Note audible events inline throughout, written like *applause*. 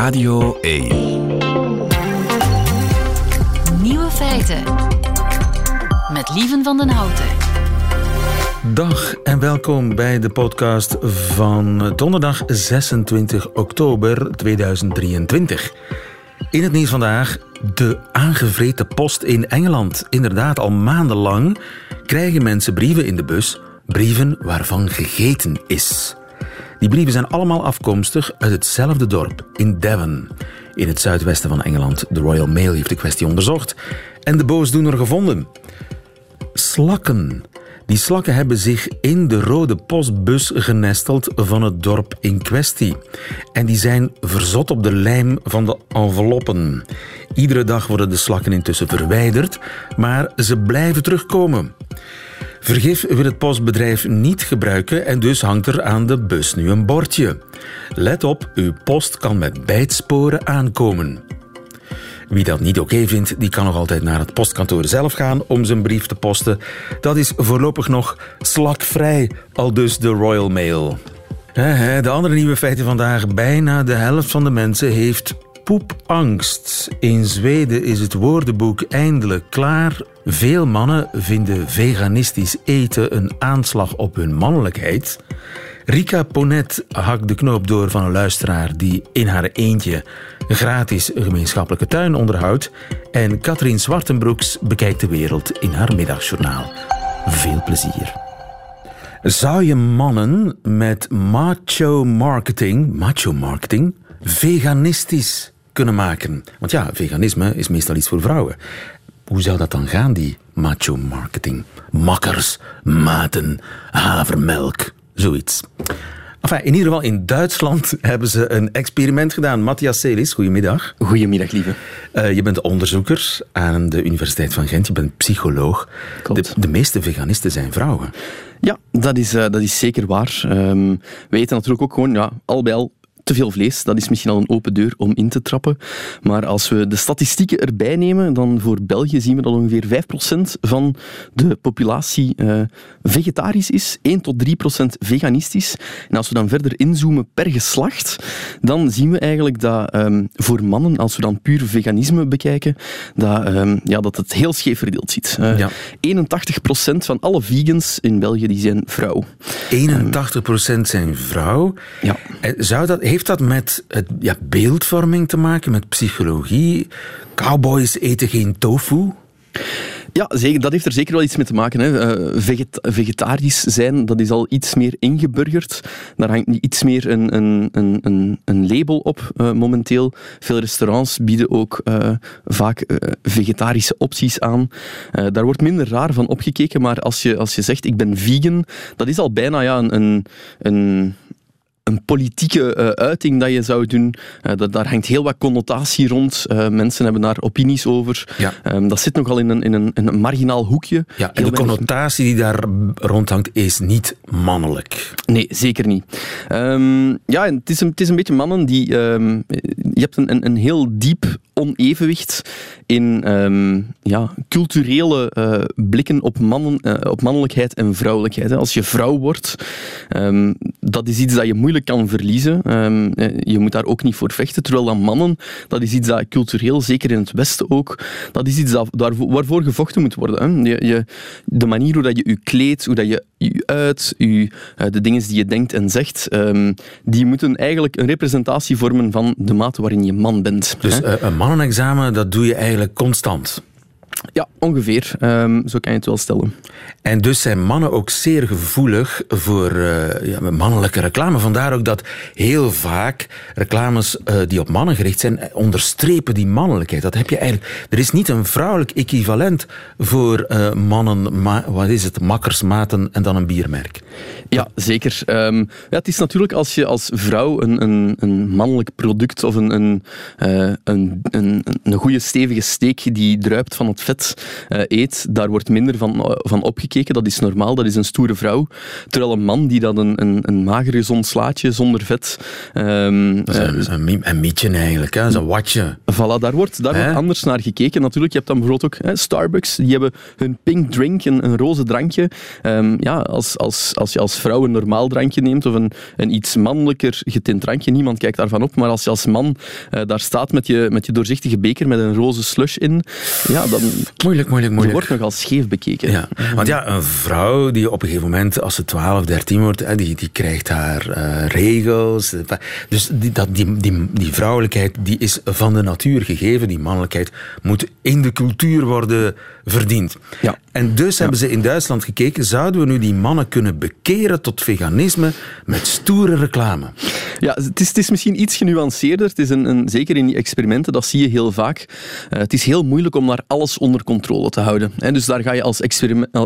Radio 1. Nieuwe feiten. Met Lieven van den Houten. Dag en welkom bij de podcast van donderdag 26 oktober 2023. In het nieuws vandaag de aangevreten post in Engeland. Inderdaad, al maandenlang krijgen mensen brieven in de bus, brieven waarvan gegeten is. Die brieven zijn allemaal afkomstig uit hetzelfde dorp, in Devon, in het zuidwesten van Engeland. De Royal Mail heeft de kwestie onderzocht en de boosdoener gevonden. Slakken. Die slakken hebben zich in de rode postbus genesteld van het dorp in kwestie. En die zijn verzot op de lijm van de enveloppen. Iedere dag worden de slakken intussen verwijderd, maar ze blijven terugkomen. Vergif wil het postbedrijf niet gebruiken en dus hangt er aan de bus nu een bordje. Let op, uw post kan met bijtsporen aankomen. Wie dat niet oké vindt, die kan nog altijd naar het postkantoor zelf gaan om zijn brief te posten. Dat is voorlopig nog slakvrij, al dus de Royal Mail. De andere nieuwe feiten vandaag. Bijna de helft van de mensen heeft poepangst. In Zweden is het woordenboek eindelijk klaar. Veel mannen vinden veganistisch eten een aanslag op hun mannelijkheid. Rika Ponet hakt de knoop door van een luisteraar die in haar eentje een gratis gemeenschappelijke tuin onderhoudt. En Katrien Zwartenbroeks bekijkt de wereld in haar middagjournaal. Veel plezier. Zou je mannen met macho marketing, macho marketing, veganistisch kunnen maken? Want ja, veganisme is meestal iets voor vrouwen. Hoe zou dat dan gaan, die macho marketing? Makkers, maten, havermelk, zoiets. Enfin, in ieder geval in Duitsland *laughs* hebben ze een experiment gedaan. Matthias Celis, goedemiddag. Goedemiddag, lieve. Uh, je bent onderzoeker aan de Universiteit van Gent. Je bent psycholoog. De, de, meeste veganisten zijn vrouwen. Ja, dat is, uh, dat is zeker waar. Um, we eten natuurlijk ook gewoon, ja, al bij al te veel vlees, dat is misschien al een open deur om in te trappen. Maar als we de statistieken erbij nemen, dan voor België zien we dat ongeveer 5% van de populatie uh, vegetarisch is, 1 tot 3% veganistisch. En als we dan verder inzoomen per geslacht, dan zien we eigenlijk dat um, voor mannen, als we dan puur veganisme bekijken, dat, um, ja, dat het heel scheef verdeeld zit. Uh, ja. 81% van alle vegans in België die zijn vrouw. 81% zijn vrouw? Ja. Zou dat, heeft dat met het, ja, beeldvorming te maken, met psychologie? Cowboys eten geen tofu? Ja, dat heeft er zeker wel iets mee te maken. Hè. Uh, vegetarisch zijn, dat is al iets meer ingeburgerd. Daar hangt iets meer een, een, een, een label op uh, momenteel. Veel restaurants bieden ook uh, vaak vegetarische opties aan. daar wordt minder raar van opgekeken, maar als je, als je zegt ik ben vegan, dat is al bijna ja, een, een, een politieke uh, uiting dat je zou doen. Uh, dat, daar hangt heel wat connotatie rond. Uh, mensen hebben daar opinies over. Ja. Um, dat zit nogal in een, in een, in een marginaal hoekje. Ja, en de connotatie die daar rondhangt is niet mannelijk. Nee, zeker niet. Um, ja, het is, een, het is een beetje mannen die... Um, je hebt een, een, een heel diep onevenwicht in um, ja, culturele uh, blikken op, mannen, uh, op mannelijkheid en vrouwelijkheid. Als je vrouw wordt, um, dat is iets dat je moeilijk kan verliezen. Um, je moet daar ook niet voor vechten. Terwijl dan mannen, dat is iets dat cultureel, zeker in het Westen ook, dat is iets dat, daar, waarvoor gevochten moet worden. Hè. Je, je, de manier hoe dat je je kleedt, hoe dat je je uit, je, de dingen die je denkt en zegt, die moeten eigenlijk een representatie vormen van de mate waarin je man bent. Dus een mannenexamen, dat doe je eigenlijk constant. Ja, ongeveer. Um, zo kan je het wel stellen. En dus zijn mannen ook zeer gevoelig voor uh, ja, mannelijke reclame. Vandaar ook dat heel vaak reclames uh, die op mannen gericht zijn, onderstrepen die mannelijkheid. Dat heb je eigenlijk. Er is niet een vrouwelijk equivalent voor uh, mannen, ma wat is het, makkers, maten en dan een biermerk. Ja, zeker. Um, ja, het is natuurlijk als je als vrouw een, een, een mannelijk product of een, een, een, een, een goede stevige steek die druipt van het vet eh, eet, daar wordt minder van, eh, van opgekeken. Dat is normaal, dat is een stoere vrouw. Terwijl een man die dat een, een, een mager gezond slaatje zonder vet... Um, dat is een, een, een mietje eigenlijk, hè? een watje. Voilà, daar wordt, daar wordt anders naar gekeken. Natuurlijk, je hebt dan bijvoorbeeld ook hè, Starbucks, die hebben hun pink drink, een, een roze drankje. Um, ja, als, als, als je als vrouw een normaal drankje neemt of een, een iets mannelijker getint drankje, niemand kijkt daarvan op, maar als je als man uh, daar staat met je, met je doorzichtige beker met een roze slush in, ja, dan... Moeilijk, moeilijk, moeilijk. wordt nogal scheef bekeken. Ja. Want ja, een vrouw die op een gegeven moment, als ze 12, 13 wordt, die, die krijgt haar uh, regels. Dus die, dat, die, die, die vrouwelijkheid die is van de natuur gegeven. Die mannelijkheid moet in de cultuur worden verdiend. Ja. En dus hebben ze in Duitsland gekeken, zouden we nu die mannen kunnen bekeren tot veganisme met stoere reclame? Ja, het is, het is misschien iets genuanceerder. Het is een, een, zeker in die experimenten, dat zie je heel vaak. Uh, het is heel moeilijk om daar alles onder controle te houden. Hè. Dus daar ga je als,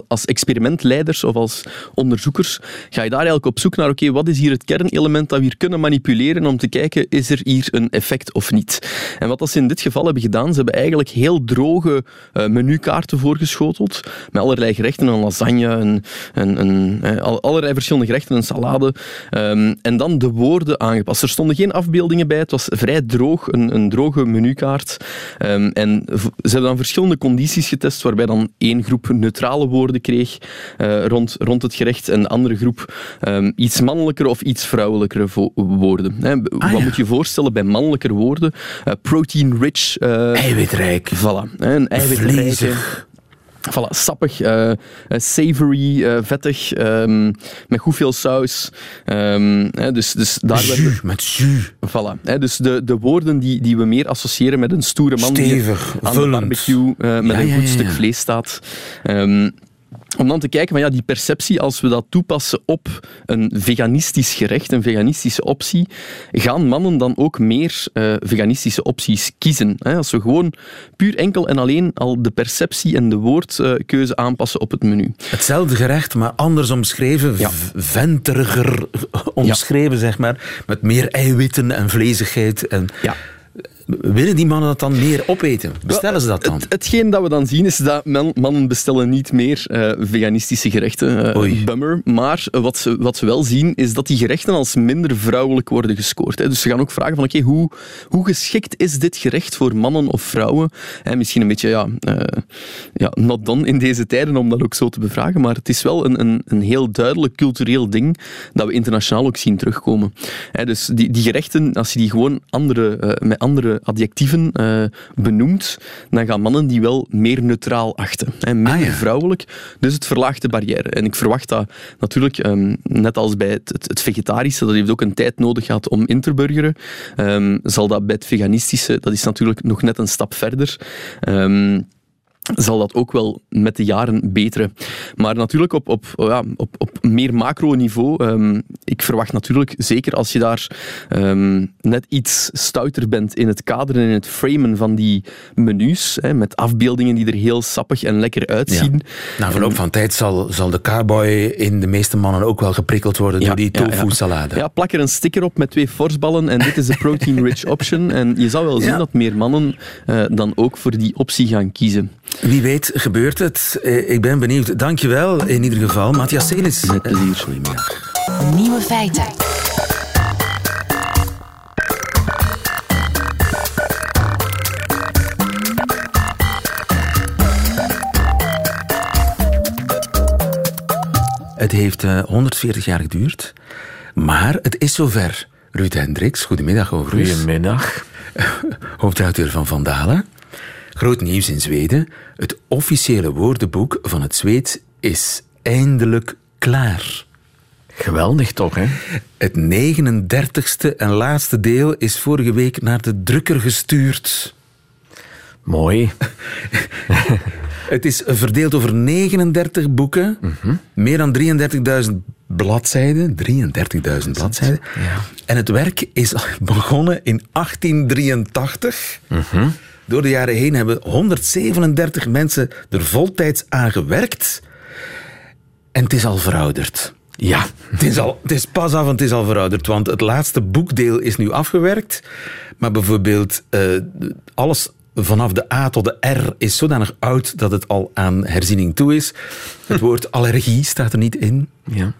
als experimentleiders of als onderzoekers, ga je daar eigenlijk op zoek naar, oké, wat is hier het kernelement dat we hier kunnen manipuleren om te kijken, is er hier een effect of niet? En wat ze in dit geval hebben gedaan, ze hebben eigenlijk heel droge uh, menukaarten voorgeschoteld, met allerlei gerechten, een lasagne, een, een, een, een allerlei verschillende gerechten, een salade, um, en dan de woorden aangepast. Er stonden geen afbeeldingen bij, het was vrij droog, een, een droge menukaart. Um, en ze hebben dan verschillende condities getest, waarbij dan één groep neutrale woorden kreeg uh, rond, rond het gerecht en de andere groep um, iets mannelijker of iets vrouwelijkere woorden. Hè. Ah, Wat ja. moet je voorstellen bij mannelijker woorden? Uh, protein-rich. Uh, Eiwitrijk. Voilà, hè, een eiwitrijke... Voilà, sappig, uh, savory, uh, vettig, um, met goed veel saus. Um, hè, dus, dus daar Jus, met jus. voilà, hè, dus de, de woorden die, die we meer associëren met een stoere man Stevig, die aan vullend. de barbecue uh, met Ja, een goed ja, stuk vlees staat. Um, om dan te kijken van ja, die perceptie, als we dat toepassen op een veganistisch gerecht, een veganistische optie, gaan mannen dan ook meer uh, veganistische opties kiezen. Hè? Als we gewoon puur enkel en alleen al de perceptie en de woordkeuze aanpassen op het menu. Hetzelfde gerecht, maar anders omschreven, Ja. venteriger *laughs* omschreven, zeg maar. Met meer eiwitten en vlezigheid. En Ja. Willen die mannen dat dan meer opeten? Bestellen ze dat dan? Het, hetgeen dat we dan zien is dat man- mannen bestellen niet meer eh, veganistische gerechten. eh, Oei. bummer. Maar wat ze, wat ze wel zien is dat die gerechten als minder vrouwelijk worden gescoord. Hè. Dus ze gaan ook vragen van oké, hoe, hoe geschikt is dit gerecht voor mannen of vrouwen? En misschien een beetje ja, eh, ja, not done in deze tijden om dat ook zo te bevragen. Maar het is wel een, een, een heel duidelijk cultureel ding dat we internationaal ook zien terugkomen. Hè, dus die, die gerechten, als je die gewoon andere, eh, met andere adjectieven eh, benoemt, dan gaan mannen die wel meer neutraal achten. Hè, minder Ah, ja. vrouwelijk. Dus het verlaagt de barrière. En ik verwacht dat natuurlijk, ehm, net als bij het, het, het vegetarische, dat heeft ook een tijd nodig gehad om in te burgeren, ehm, zal dat bij het veganistische, dat is natuurlijk nog net een stap verder. Ehm, zal dat ook wel met de jaren beteren. Maar natuurlijk op, op, oh ja, op, op meer macro-niveau. ehm, ik verwacht natuurlijk, zeker als je daar ehm, net iets stouter bent in het kaderen en in het framen van die menus, hè, met afbeeldingen die er heel sappig en lekker uitzien. Na verloop van tijd zal, zal de cowboy in de meeste mannen ook wel geprikkeld worden Ja, door die ja. tofu-salade. Ja, plak er een sticker op met twee forsballen en dit is de protein-rich option. En je zou wel zien dat meer mannen eh, dan ook voor die optie gaan kiezen. Wie weet gebeurt het. Eh, Ik ben benieuwd. Dankjewel in ieder geval. Matthias Senis. Met plezier. Eh, Goedemiddag. Nieuwe feiten. Het heeft eh, 140 jaar geduurd. Maar het is zover. Ruud Hendricks, goedemiddag overigens. Goedemiddag. *laughs* hoofdredacteur van Vandalen. Groot nieuws in Zweden. Het officiële woordenboek van het Zweeds is eindelijk klaar. Geweldig toch, hè? Het 39ste en laatste deel is vorige week naar de drukker gestuurd. Mooi. *laughs* Het is verdeeld over 39 boeken, meer dan 33.000 bladzijden. 33.000 bladzijden. Ja. En het werk is *laughs* begonnen in 1883. Door de jaren heen hebben 137 mensen er voltijds aan gewerkt. En het is al verouderd. Ja. Het is, al, het is pas af en het is al verouderd, want het laatste boekdeel is nu afgewerkt. Maar bijvoorbeeld eh, alles vanaf de A tot de R is zodanig oud dat het al aan herziening toe is. Het woord *laughs* allergie staat er niet in. Ja.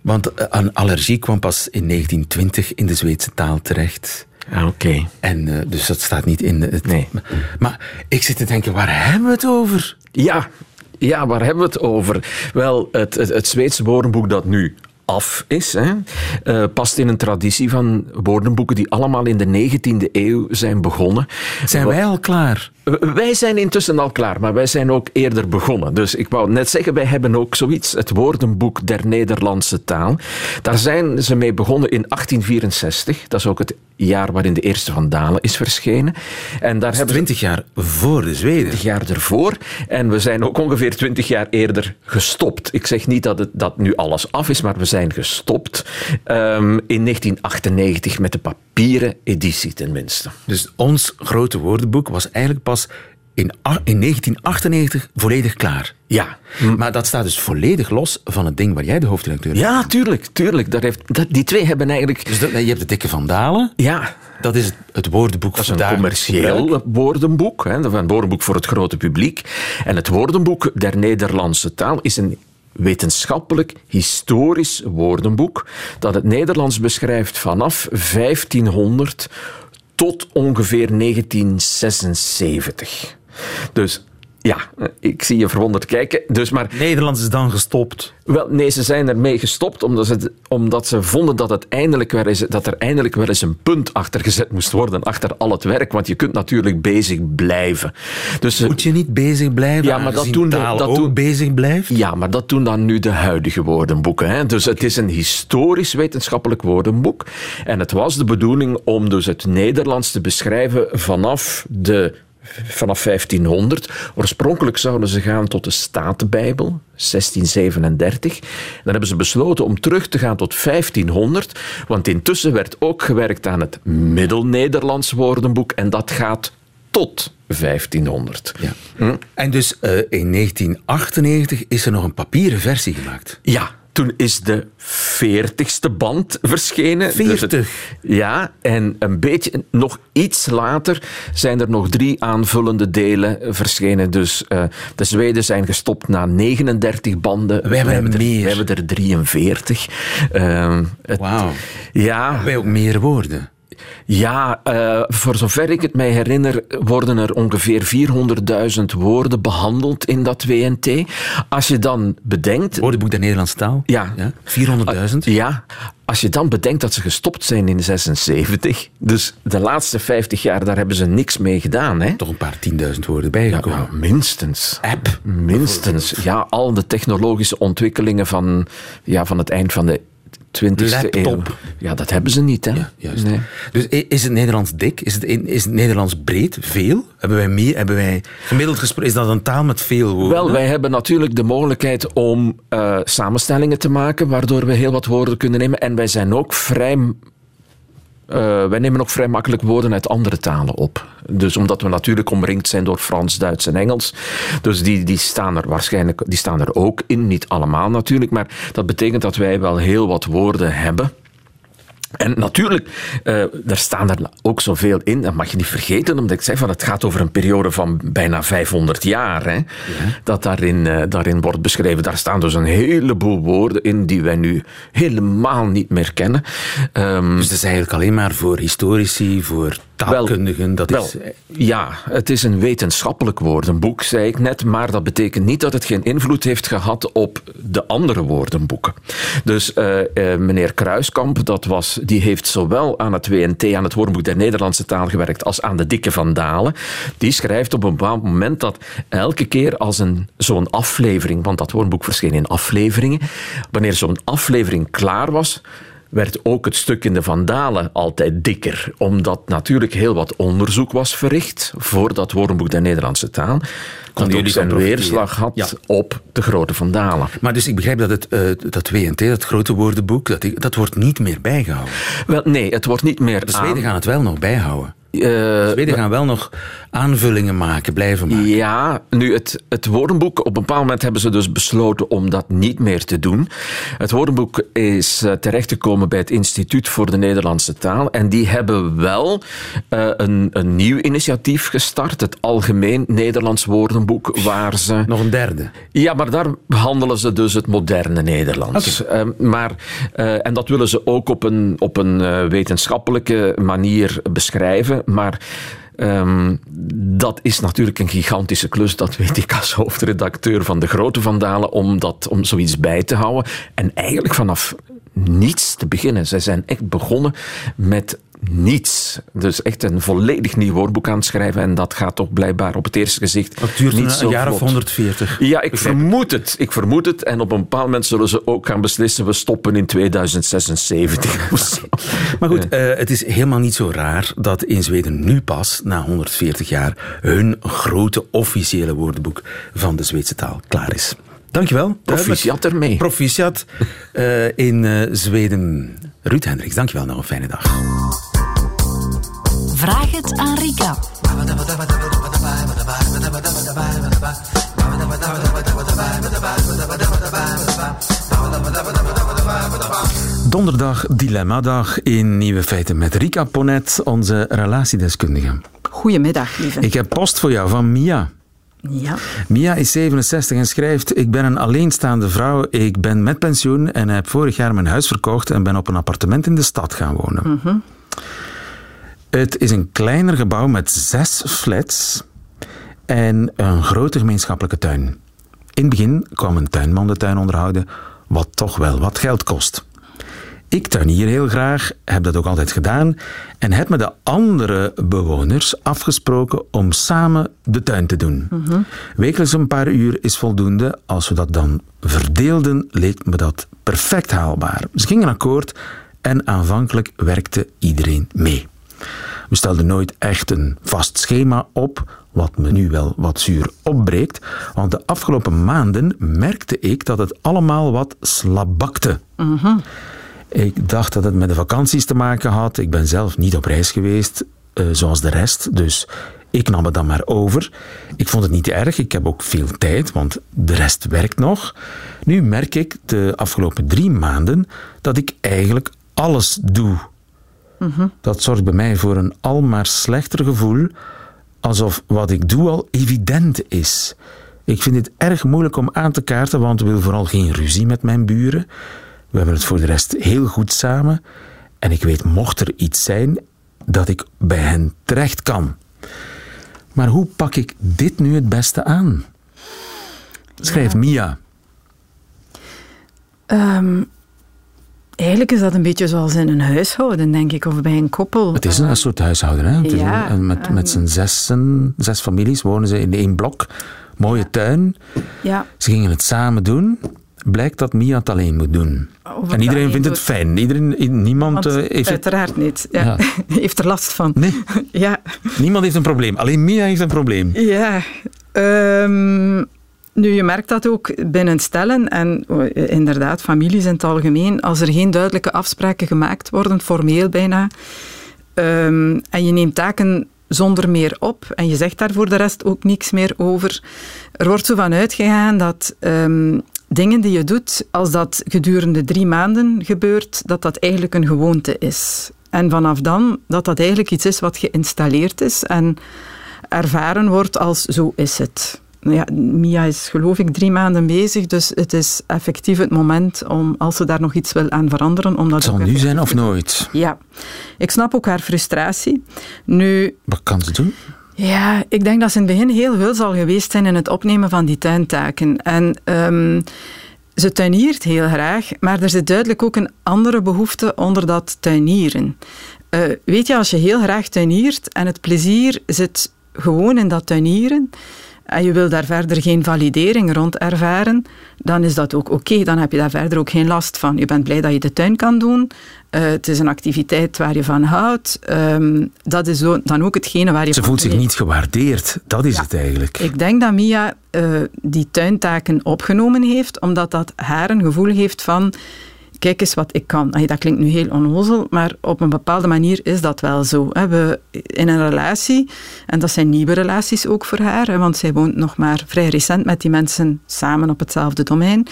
Want eh, een allergie kwam pas in 1920 in de Zweedse taal terecht. Ah, Oké. En eh, dus dat staat niet in het. Nee. Maar ik zit te denken, waar hebben we het over? Ja. ja, waar hebben we het over? Wel, het, het, het Zweedse woordenboek dat nu af is, hè, eh, past in een traditie van woordenboeken die allemaal in de 19e eeuw zijn begonnen. Zijn wij al klaar? Wij zijn intussen al klaar, maar wij zijn ook eerder begonnen. Dus ik wou net zeggen, wij hebben ook zoiets, het woordenboek der Nederlandse taal. Daar zijn ze mee begonnen in 1864. Dat is ook het jaar waarin de eerste van Dalen is verschenen. En daar hebben ze 20 jaar voor de Zweden. 20 jaar ervoor. En we zijn ook ongeveer 20 jaar eerder gestopt. Ik zeg niet dat, het, dat nu alles af is, maar we zijn gestopt ehm, in 1998 met de papieren editie tenminste. Dus ons grote woordenboek was eigenlijk pas in, a- in 1998 volledig klaar. Ja. Maar dat staat dus volledig los van het ding waar jij de hoofdredacteur bent. Ja, tuurlijk, tuurlijk. Dat heeft, dat, die twee hebben eigenlijk... Dus dat, je hebt de dikke Van Dalen. Ja, Dat is het, het woordenboek dat is een gebruik. commercieel woordenboek. Hè, een woordenboek voor het grote publiek. En het woordenboek der Nederlandse taal is een wetenschappelijk historisch woordenboek dat het Nederlands beschrijft vanaf 1500 tot ongeveer 1976. Dus ja, ik zie je verwonderd kijken. Dus maar Nederlands is dan gestopt. wel, nee, ze zijn ermee gestopt omdat ze, omdat ze vonden dat, het eindelijk wel eens, dat er eindelijk wel eens een punt achter gezet moest worden, achter al het werk. Want je kunt natuurlijk bezig blijven. Dus, ze- Moet je niet bezig blijven? Ja, maar dat doen dat ook doen- bezig blijft? ja, maar dat doen dan nu de huidige woordenboeken. Hè? Dus het is een historisch wetenschappelijk woordenboek. En het was de bedoeling om dus het Nederlands te beschrijven vanaf de vanaf 1500. Oorspronkelijk zouden ze gaan tot de Statenbijbel, 1637. Dan hebben ze besloten om terug te gaan tot 1500, want intussen werd ook gewerkt aan het Middel-Nederlands woordenboek en dat gaat tot 1500. Ja. Hm? En dus eh, in 1998 is er nog een papieren versie gemaakt. Ja, toen is de veertigste band verschenen. Dus het- 40? ja, en een beetje, nog iets later zijn er nog drie aanvullende delen verschenen. Dus eh, de Zweden zijn gestopt na 39 banden. Wij hebben er, meer. We hebben er 43. Ehm, het- Wauw. Ja, Wij ook meer woorden. Ja, eh, voor zover ik het mij herinner, worden er ongeveer 400.000 woorden behandeld in dat WNT. Als je dan bedenkt. Woordenboek der Nederlandse taal? Ja. 400.000? Ja, als je dan bedenkt dat ze gestopt zijn in 76, dus de laatste 50 jaar, daar hebben ze niks mee gedaan. Hè? Toch een paar 10.000 woorden Ja, bijgekomen. ja, minstens. App. Minstens. Ja, al de technologische ontwikkelingen van, ja, van het eind van de 20e eeuw. Ja, dat hebben ze niet. Hè? Ja, juist. Nee. Dus is het Nederlands dik? Is het, is het Nederlands breed? Veel? Hebben wij meer? Hebben wij gemiddeld gesproken? Is dat een taal met veel woorden? Wel, wij hebben natuurlijk de mogelijkheid om eh, samenstellingen te maken, waardoor we heel wat woorden kunnen nemen. En wij zijn ook vrij. Eh, wij nemen ook vrij makkelijk woorden uit andere talen op. Dus omdat we natuurlijk omringd zijn door Frans, Duits en Engels. Dus die, die staan er waarschijnlijk die staan er ook in. Niet allemaal natuurlijk. Maar dat betekent dat wij wel heel wat woorden hebben. En natuurlijk, eh er staan er ook zoveel in, dat mag je niet vergeten, omdat ik zeg van het gaat over een periode van bijna 500 jaar. Hè, Dat daarin, eh, daarin wordt beschreven. Daar staan dus een heleboel woorden in die wij nu helemaal niet meer kennen. Ehm, Dus dat is eigenlijk alleen maar voor historici, voor taalkundigen. dat wel, is, ja, het is een wetenschappelijk woordenboek, zei ik net, maar dat betekent niet dat het geen invloed heeft gehad op de andere woordenboeken. Dus eh, eh, meneer Kruiskamp, dat was, die heeft zowel aan het WNT, aan het woordenboek der Nederlandse taal gewerkt, als aan de Dikke van Dalen. Die schrijft op een bepaald moment dat elke keer als een, zo'n aflevering, want dat woordenboek verscheen in afleveringen, wanneer zo'n aflevering klaar was, werd ook het stuk in de Vandalen altijd dikker. Omdat natuurlijk heel wat onderzoek was verricht voor dat woordenboek der Nederlandse taal. Dat jullie ook zijn weerslag had Ja. op de grote Vandalen. Maar dus ik begrijp dat het, eh, dat WNT, dat grote woordenboek, dat, dat wordt niet meer bijgehouden. Wel, nee, het wordt niet meer De aan- Zweden gaan het wel nog bijhouden. Eh, Zweden gaan wel nog aanvullingen maken, blijven maken. Ja, nu het, het woordenboek, op een bepaald moment hebben ze dus besloten om dat niet meer te doen. Het woordenboek is uh, terechtgekomen bij het Instituut voor de Nederlandse Taal en die hebben wel uh, een, een nieuw initiatief gestart, het Algemeen Nederlands Woordenboek, waar ze... Nog een derde? Ja, maar daar behandelen ze dus het moderne Nederlands. Okay. Uh, maar, en dat willen ze ook op een, op een wetenschappelijke manier beschrijven, maar Um, dat is natuurlijk een gigantische klus, dat weet ik als hoofdredacteur van De Grote Vandalen, om, dat, om zoiets bij te houden. En eigenlijk vanaf niets te beginnen. Zij zijn echt begonnen met niets. Dus echt een volledig nieuw woordboek aan het schrijven. En dat gaat toch blijkbaar op het eerste gezicht dat duurt niet een, zo jaar of 140. Ja, ik vermoed het. Ik vermoed het. En op een bepaald moment zullen ze ook gaan beslissen, we stoppen in 2076 *laughs* of zo. Maar goed, uh, het is helemaal niet zo raar dat in Zweden nu pas, na 140 jaar, hun grote officiële woordenboek van de Zweedse taal klaar is. Dankjewel. Proficiat ermee. Proficiat uh, in uh, Zweden. Ruud Hendricks, dankjewel. Nog een fijne dag. Vraag het aan Rika. Donderdag Dilemma-dag in Nieuwe Feiten met Rika Ponet, onze relatiedeskundige. Goedemiddag, lieve. Ik heb post voor jou van Mia. Ja. Mia is 67 en schrijft: Ik ben een alleenstaande vrouw. Ik ben met pensioen en heb vorig jaar mijn huis verkocht en ben op een appartement in de stad gaan wonen. Mm -hmm. Het is een kleiner gebouw met zes flats en een grote gemeenschappelijke tuin. In het begin kwam een tuinman de tuin onderhouden, wat toch wel wat geld kost. Ik tuinier heel graag, heb dat ook altijd gedaan en heb met de andere bewoners afgesproken om samen de tuin te doen. Mm -hmm. Wekelijks een paar uur is voldoende. Als we dat dan verdeelden, leek me dat perfect haalbaar. Ze gingen akkoord en aanvankelijk werkte iedereen mee. We stelden nooit echt een vast schema op, wat me nu wel wat zuur opbreekt, want de afgelopen maanden merkte ik dat het allemaal wat slabakte. Mm -hmm. Ik dacht dat het met de vakanties te maken had. Ik ben zelf niet op reis geweest, uh, zoals de rest, dus ik nam het dan maar over. Ik vond het niet erg, ik heb ook veel tijd, want de rest werkt nog. Nu merk ik de afgelopen drie maanden dat ik eigenlijk alles doe. Mm -hmm. Dat zorgt bij mij voor een almaar slechter gevoel, alsof wat ik doe al evident is. Ik vind het erg moeilijk om aan te kaarten, want ik wil vooral geen ruzie met mijn buren. We hebben het voor de rest heel goed samen. En ik weet, mocht er iets zijn, dat ik bij hen terecht kan. Maar hoe pak ik dit nu het beste aan? Schrijf Ja. Mia. Um, eigenlijk is dat een beetje zoals in een huishouden, denk ik, of bij een koppel. Het is een, een soort huishouden. Hè? Het Ja, een- met, met z'n zessen, zes families wonen ze in één blok. Mooie tuin. Ja, Ze gingen het samen doen. Blijkt dat Mia het alleen moet doen. Of En het iedereen vindt het doet. fijn. Iedereen, niemand, eh, heeft het, uiteraard niet. Ja. Ja. *laughs* heeft er last van. nee, *laughs* Ja, niemand heeft een probleem. Alleen Mia heeft een probleem. ja. Ehm, nu, je merkt dat ook binnen stellen en eh, inderdaad families in het algemeen. Als er geen duidelijke afspraken gemaakt worden, formeel bijna, ehm, en je neemt taken zonder meer op en je zegt daar voor de rest ook niks meer over. Er wordt zo van uitgegaan dat ehm, dingen die je doet, als dat gedurende drie maanden gebeurt, dat dat eigenlijk een gewoonte is. En vanaf dan dat dat eigenlijk iets is wat geïnstalleerd is en ervaren wordt als zo is het. Nou Ja, Mia is geloof ik drie maanden bezig, dus het is effectief het moment om, als ze daar nog iets wil aan veranderen, om dat Het zal nu zijn of nooit. Ja, ik snap ook haar frustratie. Nu, Wat kan ze doen? ja, ik denk dat ze in het begin heel veel zal geweest zijn in het opnemen van die tuintaken. En ehm, ze tuiniert heel graag, maar er zit duidelijk ook een andere behoefte onder dat tuinieren. Eh, weet je, als je heel graag tuiniert en het plezier zit gewoon in dat tuinieren en je wil daar verder geen validering rond ervaren, dan is dat ook oké. Dan heb je daar verder ook geen last van. Je bent blij dat je de tuin kan doen. Eh, het is een activiteit waar je van houdt. Ehm, dat is dan ook hetgene waar je Ze voelt zich niet gewaardeerd. Dat is Ja. het eigenlijk. Ik denk dat Mia eh, die tuintaken opgenomen heeft, omdat dat haar een gevoel geeft van kijk eens wat ik kan. dat klinkt nu heel onnozel, maar op een bepaalde manier is dat wel zo. We, in een relatie, en dat zijn nieuwe relaties ook voor haar, want zij woont nog maar vrij recent met die mensen samen op hetzelfde domein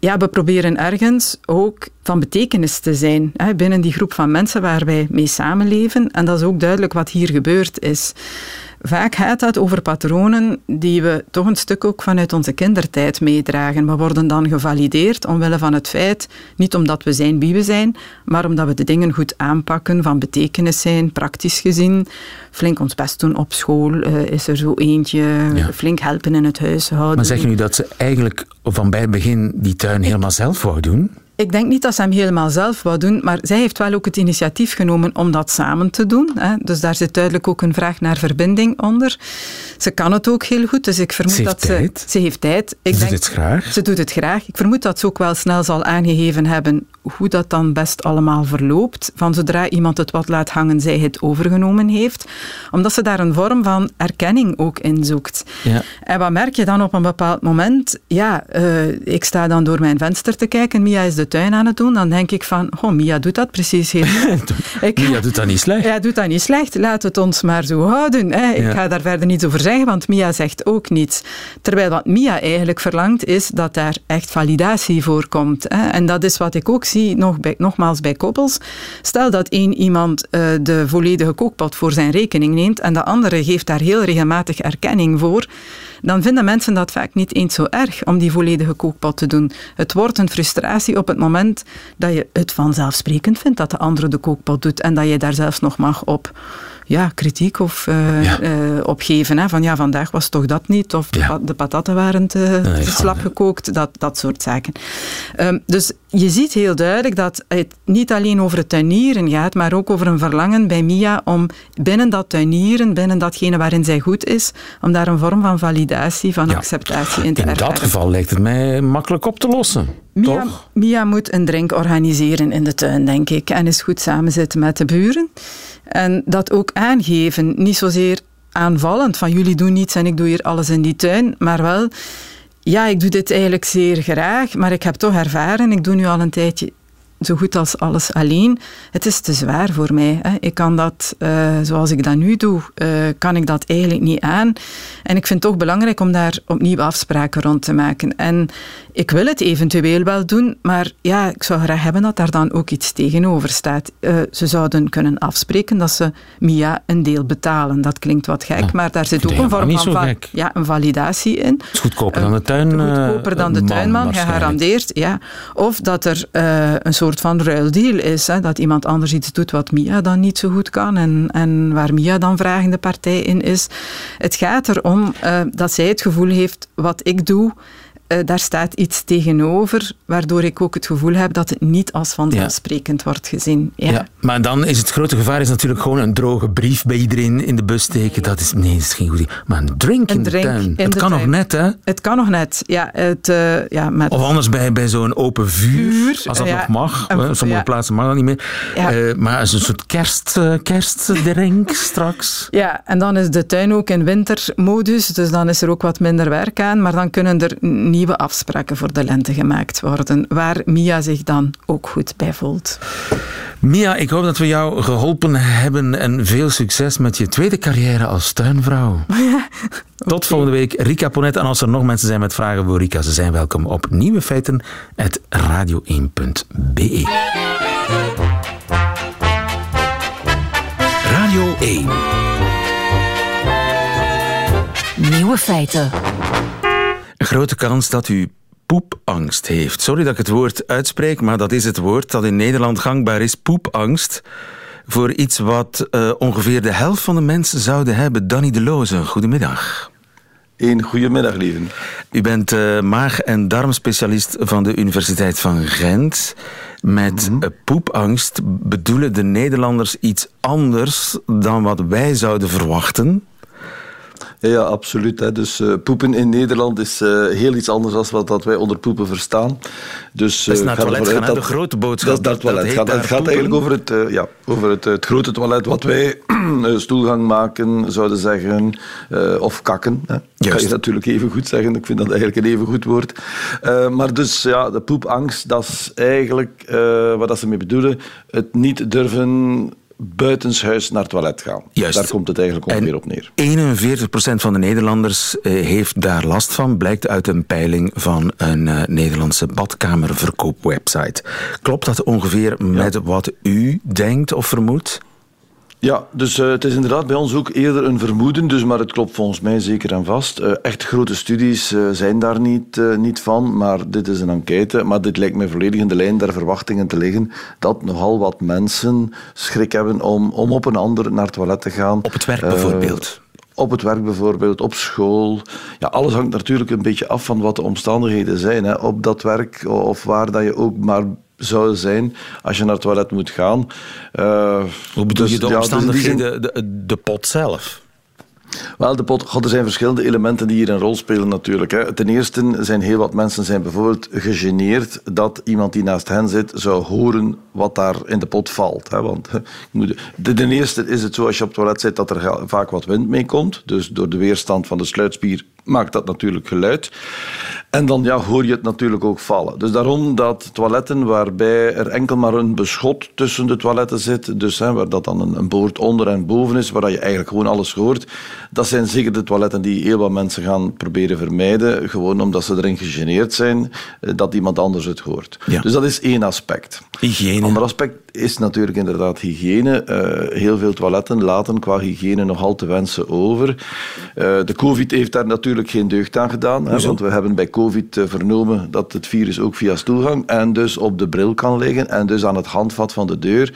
ja, we proberen ergens ook van betekenis te zijn binnen die groep van mensen waar wij mee samenleven. En dat is ook duidelijk wat hier gebeurd is. Vaak gaat dat over patronen die we toch een stuk ook vanuit onze kindertijd meedragen. We worden dan gevalideerd omwille van het feit, niet omdat we zijn wie we zijn, maar omdat we de dingen goed aanpakken, van betekenis zijn, praktisch gezien. Flink ons best doen op school, uh, is er zo eentje, flink helpen in het huishouden. Maar zeg je nu dat ze eigenlijk van bij het begin die tuin helemaal zelf wou doen? Ik denk niet dat ze hem helemaal zelf wou doen, maar zij heeft wel ook het initiatief genomen om dat samen te doen. Hè. Dus daar zit duidelijk ook een vraag naar verbinding onder. Ze kan het ook heel goed, dus ik vermoed ze dat tijd. ze... Ze heeft tijd. Ik ze denk, doet het graag. Ze doet het graag. Ik vermoed dat ze ook wel snel zal aangegeven hebben hoe dat dan best allemaal verloopt. Van zodra iemand het wat laat hangen, zij het overgenomen heeft. Omdat ze daar een vorm van erkenning ook in zoekt. Ja. En wat merk je dan op een bepaald moment? Ja, uh, ik sta dan door mijn venster te kijken. Mia is de tuin aan het doen. Dan denk ik van, oh, Mia doet dat precies heel *laughs* ik, Mia doet dat niet slecht. Ja, doet dat niet slecht. Laat het ons maar zo houden. Hè. Ik ja. ga daar verder niets over zeggen, want Mia zegt ook niets. Terwijl wat Mia eigenlijk verlangt, is dat daar echt validatie voor komt. Hè. En dat is wat ik ook zie, nog bij, nogmaals bij koppels. Stel dat één iemand uh, de volledige kookpot voor zijn rekening neemt en de andere geeft daar heel regelmatig erkenning voor dan vinden mensen dat vaak niet eens zo erg om die volledige kookpot te doen. Het wordt een frustratie op het moment dat je het vanzelfsprekend vindt dat de andere de kookpot doet en dat je daar zelfs nog mag op ja, kritiek of, uh, ja. Uh, opgeven. Hè, van ja, vandaag was toch dat niet, of ja. de patatten waren te, nee, te slap gekookt, dat, dat soort zaken. Um, dus je ziet heel duidelijk dat het niet alleen over het tuinieren gaat, maar ook over een verlangen bij Mia om binnen dat tuinieren, binnen datgene waarin zij goed is, om daar een vorm van validatie, van acceptatie in te ervaren. In dat geval lijkt het mij makkelijk op te lossen. Mia, Mia moet een drink organiseren in de tuin, denk ik, en is goed samenzitten met de buren. En dat ook aangeven, niet zozeer aanvallend van jullie doen niets en ik doe hier alles in die tuin, maar wel, ja, ik doe dit eigenlijk zeer graag, maar ik heb toch ervaren, ik doe nu al een tijdje zo goed als alles alleen. Het is te zwaar voor mij. Hè. Ik kan dat, uh, zoals ik dat nu doe, uh, kan ik dat eigenlijk niet aan. En ik vind het toch belangrijk om daar opnieuw afspraken rond te maken. En ik wil het eventueel wel doen, maar ja, ik zou graag hebben dat daar dan ook iets tegenover staat. Uh, ze zouden kunnen afspreken dat ze Mia een deel betalen. Dat klinkt wat gek, ja, maar daar zit ook een vorm van va ja, een validatie in. Het is goedkoper dan de tuin. Goedkoper dan de tuinman, gegarandeerd. Ja. Of dat er een soort soort van ruildeal is. Dat iemand anders iets doet wat Mia dan niet zo goed kan en, en waar Mia dan vragende partij in is. Het gaat erom uh, dat zij het gevoel heeft, wat ik doe, uh, daar staat iets tegenover, waardoor ik ook het gevoel heb dat het niet als vanzelfsprekend ja. wordt gezien. Ja. ja. maar dan is het grote gevaar is natuurlijk gewoon een droge brief bij iedereen in de bus steken. Dat is, nee, dat is geen goed idee. Maar een drink in de tuin. het kan nog net, hè? Het kan nog net, ja. Het, uh, ja met of anders bij, bij zo'n open vuur, vuur, als dat nog mag. Een, sommige plaatsen mag dat niet meer. Uh, maar als een soort kerst, kerstdrink *laughs* straks. Ja, en dan is de tuin ook in wintermodus, dus dan is er ook wat minder werk aan. Maar dan kunnen er niet nieuwe afspraken voor de lente gemaakt worden, waar Mia zich dan ook goed bij voelt. Mia, ik hoop dat we jou geholpen hebben en veel succes met je tweede carrière als tuinvrouw. *laughs* Ja, Tot volgende week, Rika Ponet. En als er nog mensen zijn met vragen voor Rika, ze zijn welkom op Nieuwe Feiten, radio1.be. Radio 1 Nieuwe Feiten grote kans dat u poepangst heeft. Sorry dat ik het woord uitspreek, maar dat is het woord dat in Nederland gangbaar is. Poepangst. Voor iets wat uh, ongeveer de helft van de mensen zouden hebben. Danny de Loze, goedemiddag. Een goedemiddag, lieve. U bent uh, maag- en darmspecialist van de Universiteit van Gent. Met mm -hmm. poepangst bedoelen de Nederlanders iets anders dan wat wij zouden verwachten. Ja, absoluut. Hè. Dus uh, poepen in Nederland is uh, heel iets anders dan wat dat wij onder poepen verstaan. Dus, uh, dat is naar het toilet gaan, dat, de grote boodschap. Dat toilet gaan. Het gaat eigenlijk over, het, ja, over het, het grote toilet wat wij *clears throat* stoelgang maken, zouden zeggen. of kakken. Hè. Dat kan je natuurlijk even goed zeggen. Ik vind dat eigenlijk een even goed woord. maar dus ja, de poepangst, dat is eigenlijk wat dat ze mee bedoelen. Het niet durven buitenshuis naar het toilet gaan. Juist. Daar komt het eigenlijk ongeveer op neer. 41% van de Nederlanders eh, heeft daar last van, blijkt uit een peiling van een uh, Nederlandse badkamerverkoopwebsite. Klopt dat ongeveer met wat u denkt of vermoedt? Ja, dus uh, het is inderdaad bij ons ook eerder een vermoeden, dus, maar het klopt volgens mij zeker en vast. Uh, echt grote studies uh, zijn daar niet, niet van, maar dit is een enquête. Maar dit lijkt mij volledig in de lijn der verwachtingen te liggen dat nogal wat mensen schrik hebben om, om op een ander naar het toilet te gaan. Op het werk bijvoorbeeld? op het werk bijvoorbeeld, op school. Ja, alles hangt natuurlijk een beetje af van wat de omstandigheden zijn. Hè. Op dat werk of waar dat je ook maar zou zijn als je naar het toilet moet gaan. Uh, Hoe bedoel dus, je de dus omstandigheden, de, de pot zelf? Wel, de pot, God, er zijn verschillende elementen die hier een rol spelen natuurlijk. Hè. Ten eerste zijn heel wat mensen zijn bijvoorbeeld gegeneerd dat iemand die naast hen zit zou horen wat daar in de pot valt. Hè. Want de, ten eerste is het zo als je op het toilet zit dat er vaak wat wind mee komt. Dus door de weerstand van de sluitspier maakt dat natuurlijk geluid. En dan ja, hoor je het natuurlijk ook vallen. Dus daarom dat toiletten waarbij er enkel maar een beschot tussen de toiletten zit, dus hè, waar dat dan een, een boord onder en boven is, waar je eigenlijk gewoon alles hoort, dat zijn zeker de toiletten die heel wat mensen gaan proberen vermijden, gewoon omdat ze erin gegeneerd zijn eh, dat iemand anders het hoort. Dus dat is één aspect. Hygiëne. Een ander aspect is natuurlijk inderdaad hygiëne. Uh, heel veel toiletten laten qua hygiëne nogal te wensen over. Uh, de COVID heeft daar natuurlijk geen deugd aan gedaan, hè, want we hebben bij COVID eh, vernomen dat het virus ook via stoelgang en dus op de bril kan liggen en dus aan het handvat van de deur.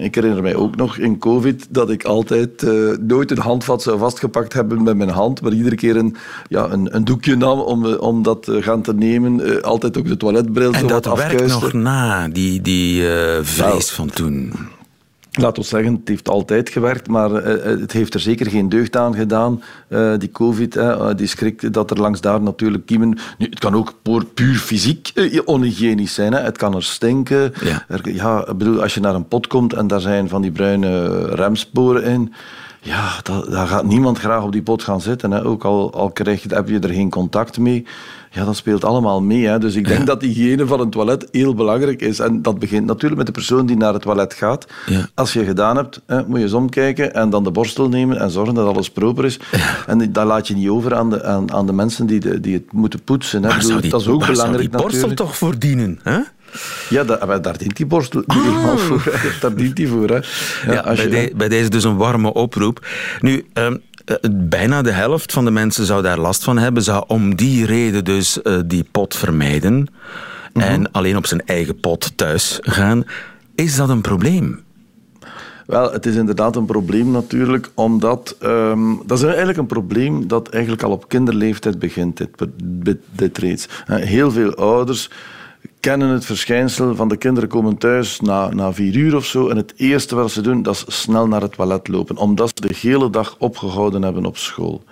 Ik herinner mij ook nog in COVID dat ik altijd nooit een handvat zou vastgepakt hebben met mijn hand, maar iedere keer een, ja, een, een doekje nam om, om dat gaan te nemen. altijd ook de toiletbril en zo dat werkt nog na, die, die vrees van toen. Laat ons zeggen, het heeft altijd gewerkt, maar eh, eh, het heeft er zeker geen deugd aan gedaan. Uh, die COVID, die schrik dat er langs daar natuurlijk kiemen. Nu, het kan ook puur, puur fysiek onhygiënisch zijn. Hè. Het kan er stinken. Ja. Er, ja, bedoel, als je naar een pot komt en daar zijn van die bruine remsporen in. Ja, daar gaat niemand graag op die pot gaan zitten. Hè. Ook al, al krijg je, heb je er geen contact mee. Ja, dat speelt allemaal mee. Hè. Dus ik denk dat hygiëne van een toilet heel belangrijk is. En dat begint natuurlijk met de persoon die naar het toilet gaat. Ja. Als je gedaan hebt, hè, moet je eens omkijken en dan de borstel nemen en zorgen dat alles proper is. En dat laat je niet over aan de, aan, aan de mensen die, de, die het moeten poetsen. Hè. Bedoel, die, dat is ook belangrijk die borstel toch voor dienen? Hè? Ja, dat, daar dient die borstel ah. voor. Daar dient die voor. Hè. Ja, bij, je, bij, deze dus een warme oproep. Nu, um, eh, bijna de helft van de mensen zou daar last van hebben, zou om die reden dus uh, die pot vermijden mhm. en alleen op zijn eigen pot thuis gaan. Is dat een probleem? Wel, het is inderdaad een probleem natuurlijk, omdat um, dat is eigenlijk een probleem dat eigenlijk al op kinderleeftijd begint, dit, dit, dit reeds. Heel veel ouders kennen het verschijnsel van de kinderen komen thuis na, na vier uur of zo en het eerste wat ze doen, dat is snel naar het toilet lopen, omdat ze de hele dag opgehouden hebben op school.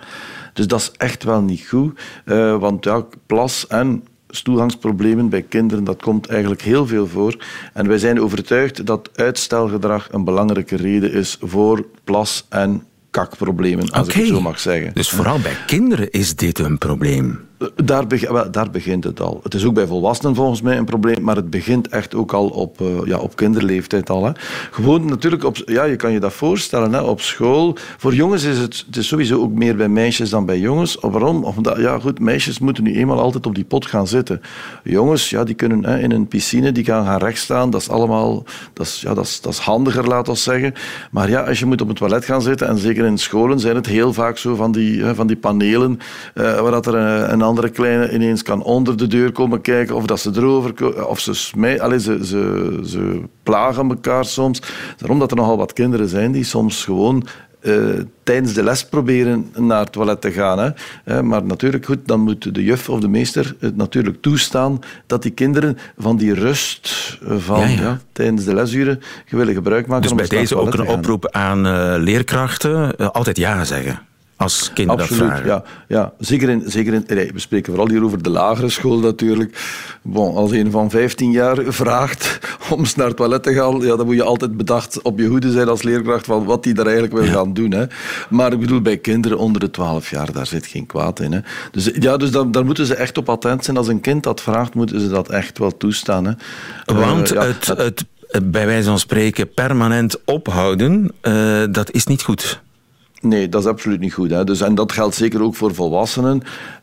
Dus dat is echt wel niet goed, uh, want ja, plas en stoelgangsproblemen bij kinderen, dat komt eigenlijk heel veel voor. En wij zijn overtuigd dat uitstelgedrag een belangrijke reden is voor plas- en kakproblemen, als ik het zo mag zeggen. Dus vooral bij kinderen is dit een probleem? Daar, daar, begint het al. Het is ook bij volwassenen volgens mij een probleem, maar het begint echt ook al op, uh, ja, op kinderleeftijd al. Hè. Gewoon natuurlijk, op, ja, je kan je dat voorstellen, hè, op school. Voor jongens is het, het is sowieso ook meer bij meisjes dan bij jongens. Waarom? Ja goed, meisjes moeten nu eenmaal altijd op die pot gaan zitten. Jongens, ja, die kunnen hè, in een piscine, die gaan gaan rechtstaan. Dat is allemaal, dat is, ja, dat is, dat is handiger, laten we zeggen. Maar ja, als je moet op het toilet gaan zitten, en zeker in scholen zijn het heel vaak zo van die, hè, van die panelen, uh, waar dat er een, een andere kleine ineens kan onder de deur komen kijken of dat ze erover of ze smij, allez, ze, ze, ze plagen elkaar soms. Daarom dat er nogal wat kinderen zijn die soms gewoon uh, tijdens de les proberen naar het toilet te gaan. Hè. Uh, maar natuurlijk, goed, dan moet de juf of de meester het natuurlijk toestaan dat die kinderen van die rust uh, van ja, tijdens de lesuren willen gebruik maken. Dus bij deze ook een oproep aan leerkrachten, altijd ja zeggen. Als kinderen Absoluut, ja. ja. Zeker in, zeker in, we spreken vooral hier over de lagere school natuurlijk. Bon, als een van 15 jaar vraagt om eens naar het toilet te gaan, ja, dan moet je altijd bedacht op je hoede zijn als leerkracht van wat hij daar eigenlijk wil gaan doen. Hè. Maar ik bedoel, bij kinderen onder de 12 jaar, daar zit geen kwaad in. Hè. Dus, ja, dus dan, daar moeten ze echt op attent zijn. Als een kind dat vraagt, moeten ze dat echt wel toestaan. Hè. Want Eh, ja, het, het, het bij wijze van spreken permanent ophouden, eh, dat is niet goed. Nee, dat is absoluut niet goed. Hè. Dus, en dat geldt zeker ook voor volwassenen.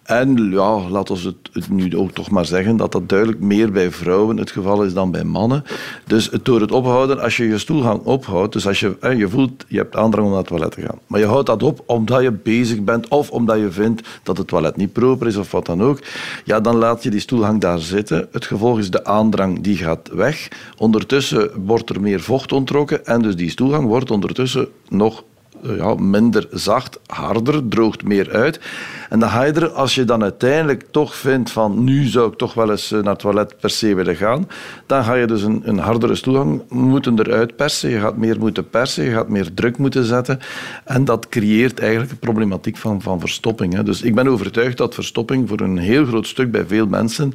En ja, laten we het, nu ook toch maar zeggen dat dat duidelijk meer bij vrouwen het geval is dan bij mannen. Dus door het ophouden, als je je stoelgang ophoudt, dus als je, je voelt, je hebt aandrang om naar het toilet te gaan, maar je houdt dat op omdat je bezig bent of omdat je vindt dat het toilet niet proper is of wat dan ook, ja, dan laat je die stoelgang daar zitten. Het gevolg is de aandrang die gaat weg. Ondertussen wordt er meer vocht ontrokken en dus die stoelgang wordt ondertussen nog ja, minder zacht, harder, droogt meer uit. En dan ga als je dan uiteindelijk toch vindt van nu zou ik toch wel eens eh, naar het toilet per se willen gaan, dan ga je dus een, een hardere stoelgang moeten eruit persen. Je gaat meer moeten persen, je gaat meer druk moeten zetten. En dat creëert eigenlijk een problematiek van, van verstopping. Hè. Dus ik ben overtuigd dat verstopping voor een heel groot stuk bij veel mensen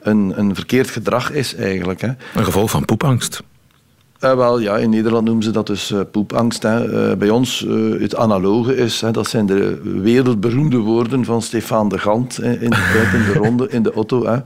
een, een verkeerd gedrag is eigenlijk. Hè. Een gevolg van poepangst. Eh, wel, ja, in Nederland noemen ze dat dus eh, poepangst. Hè. Eh, bij ons het analoge is, hè, dat zijn de wereldberoemde woorden van Stefan de Gant hè, in de *laughs* in de ronde, in de auto. Hè.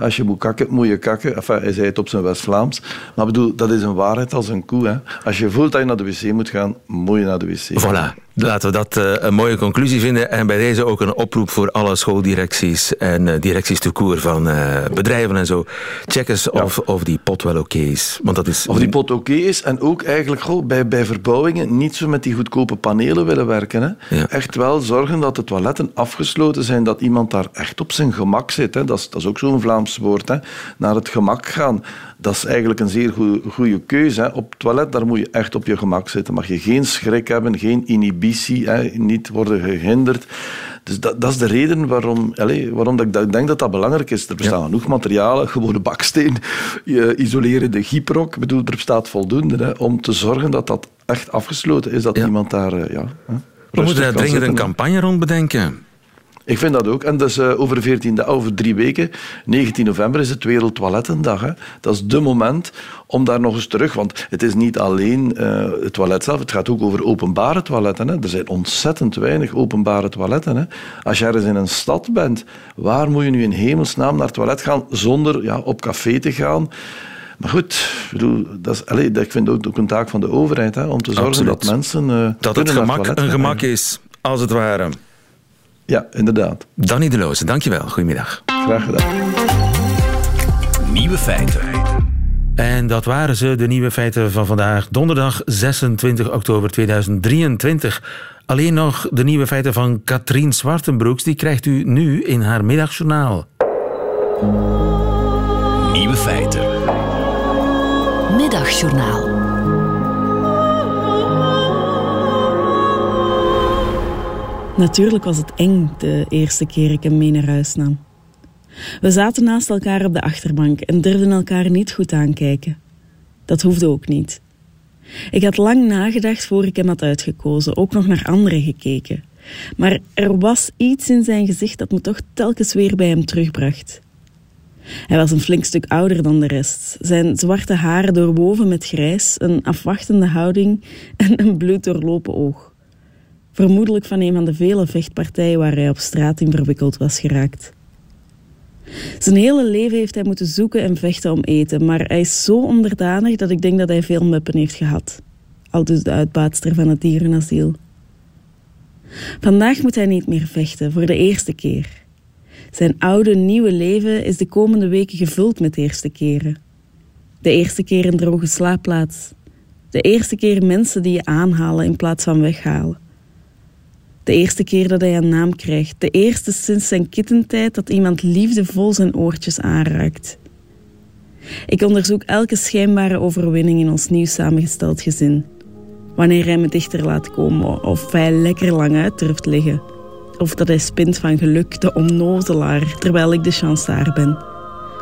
Als je moet kakken, moet je kakken. Enfin, hij zei het op zijn West-Vlaams. Maar bedoel, dat is een waarheid als een koe. Hè. Als je voelt dat je naar de wc moet gaan, moet je naar de wc. Voilà, laten we dat eh, een mooie conclusie vinden. En bij deze ook een oproep voor alle schooldirecties en eh, directies te koer van eh, bedrijven en zo. Check eens of, of die pot wel oké is. Want dat is Of die pot oké is. En ook eigenlijk goh, bij, bij verbouwingen niet zo met die goedkope panelen willen werken. Hè. Ja. Echt wel zorgen dat de toiletten afgesloten zijn, dat iemand daar echt op zijn gemak zit. Hè. Dat, is, dat is ook zo'n Vlaams woord. Hè. Naar het gemak gaan. Dat is eigenlijk een zeer goede keuze. Hè. Op het toilet daar moet je echt op je gemak zitten. Mag je geen schrik hebben, geen inhibitie, hè. niet worden gehinderd. Dus dat, dat is de reden waarom, allez, waarom dat ik dat- denk dat dat belangrijk is. Er bestaan genoeg materialen, gewone baksteen, je isolerende gyprok. Ik bedoel, er bestaat voldoende hè, om te zorgen dat dat echt afgesloten is, dat Ja. niemand daar... eh, ja, hè, We moeten daar dringend een campagne rond bedenken. Ik vind dat ook. En dus over, 14 da- over drie weken, 19 november, is het Wereldtoilettendag. Hè. Dat is de moment om daar nog eens terug... Want het is niet alleen eh, het toilet zelf, het gaat ook over openbare toiletten. Hè. Er zijn ontzettend weinig openbare toiletten. Hè. Als je ergens in een stad bent, waar moet je nu in hemelsnaam naar het toilet gaan zonder ja, op café te gaan... Maar goed, ik, bedoel, dat is, allee, ik vind het ook een taak van de overheid hè, om te zorgen Absoluut. dat mensen. eh, Dat het gemak een gemak is, als het ware. Ja, inderdaad. Danny de Loze, dankjewel. Goedemiddag. Graag gedaan. Nieuwe feiten. En dat waren ze, de nieuwe feiten van vandaag, donderdag 26 oktober 2023. Alleen nog de nieuwe feiten van Katrien Zwartenbroeks, die krijgt u nu in haar middagjournaal. Nieuwe feiten. Middagjournaal. Natuurlijk was het eng de eerste keer ik hem mee naar huis nam. We zaten naast elkaar op de achterbank en durfden elkaar niet goed aankijken. Dat hoefde ook niet. Ik had lang nagedacht voor ik hem had uitgekozen, ook nog naar anderen gekeken. Maar er was iets in zijn gezicht dat me toch telkens weer bij hem terugbracht. Hij was een flink stuk ouder dan de rest. Zijn zwarte haren doorwoven met grijs, een afwachtende houding en een bloeddoorlopen oog. Vermoedelijk van een van de vele vechtpartijen waar hij op straat in verwikkeld was geraakt. Zijn hele leven heeft hij moeten zoeken en vechten om eten, maar hij is zo onderdanig dat ik denk dat hij veel meppen heeft gehad. Al dus de uitbaatster van het dierenasiel. Vandaag moet hij niet meer vechten, voor de eerste keer. Zijn oude, nieuwe leven is de komende weken gevuld met eerste keren. De eerste keer een droge slaapplaats. De eerste keer mensen die je aanhalen in plaats van weghalen. De eerste keer dat hij een naam krijgt. De eerste sinds zijn kittentijd dat iemand liefdevol zijn oortjes aanraakt. Ik onderzoek elke schijnbare overwinning in ons nieuw samengesteld gezin. Wanneer hij me dichter laat komen of hij lekker lang uit durft liggen. Of dat hij spint van geluk, de onnozelaar, terwijl ik de chansaar ben.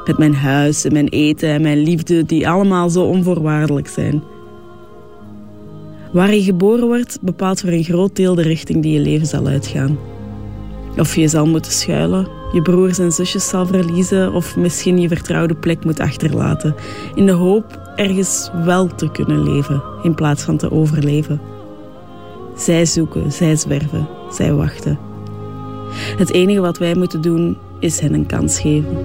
Met mijn huis en mijn eten en mijn liefde die allemaal zo onvoorwaardelijk zijn. Waar je geboren wordt, bepaalt voor een groot deel de richting die je leven zal uitgaan. Of je zal moeten schuilen, je broers en zusjes zal verliezen of misschien je vertrouwde plek moet achterlaten, in de hoop ergens wel te kunnen leven in plaats van te overleven. Zij zoeken, zij zwerven, zij wachten. Het enige wat wij moeten doen is hen een kans geven.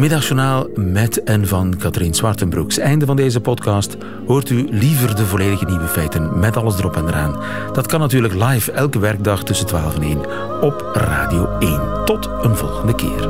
Middagjournaal met en van Katrien Zwartenbroeks. Einde van deze podcast. Hoort u liever de volledige nieuwe feiten met alles erop en eraan? Dat kan natuurlijk live elke werkdag tussen 12 en 1 op Radio 1. Tot een volgende keer.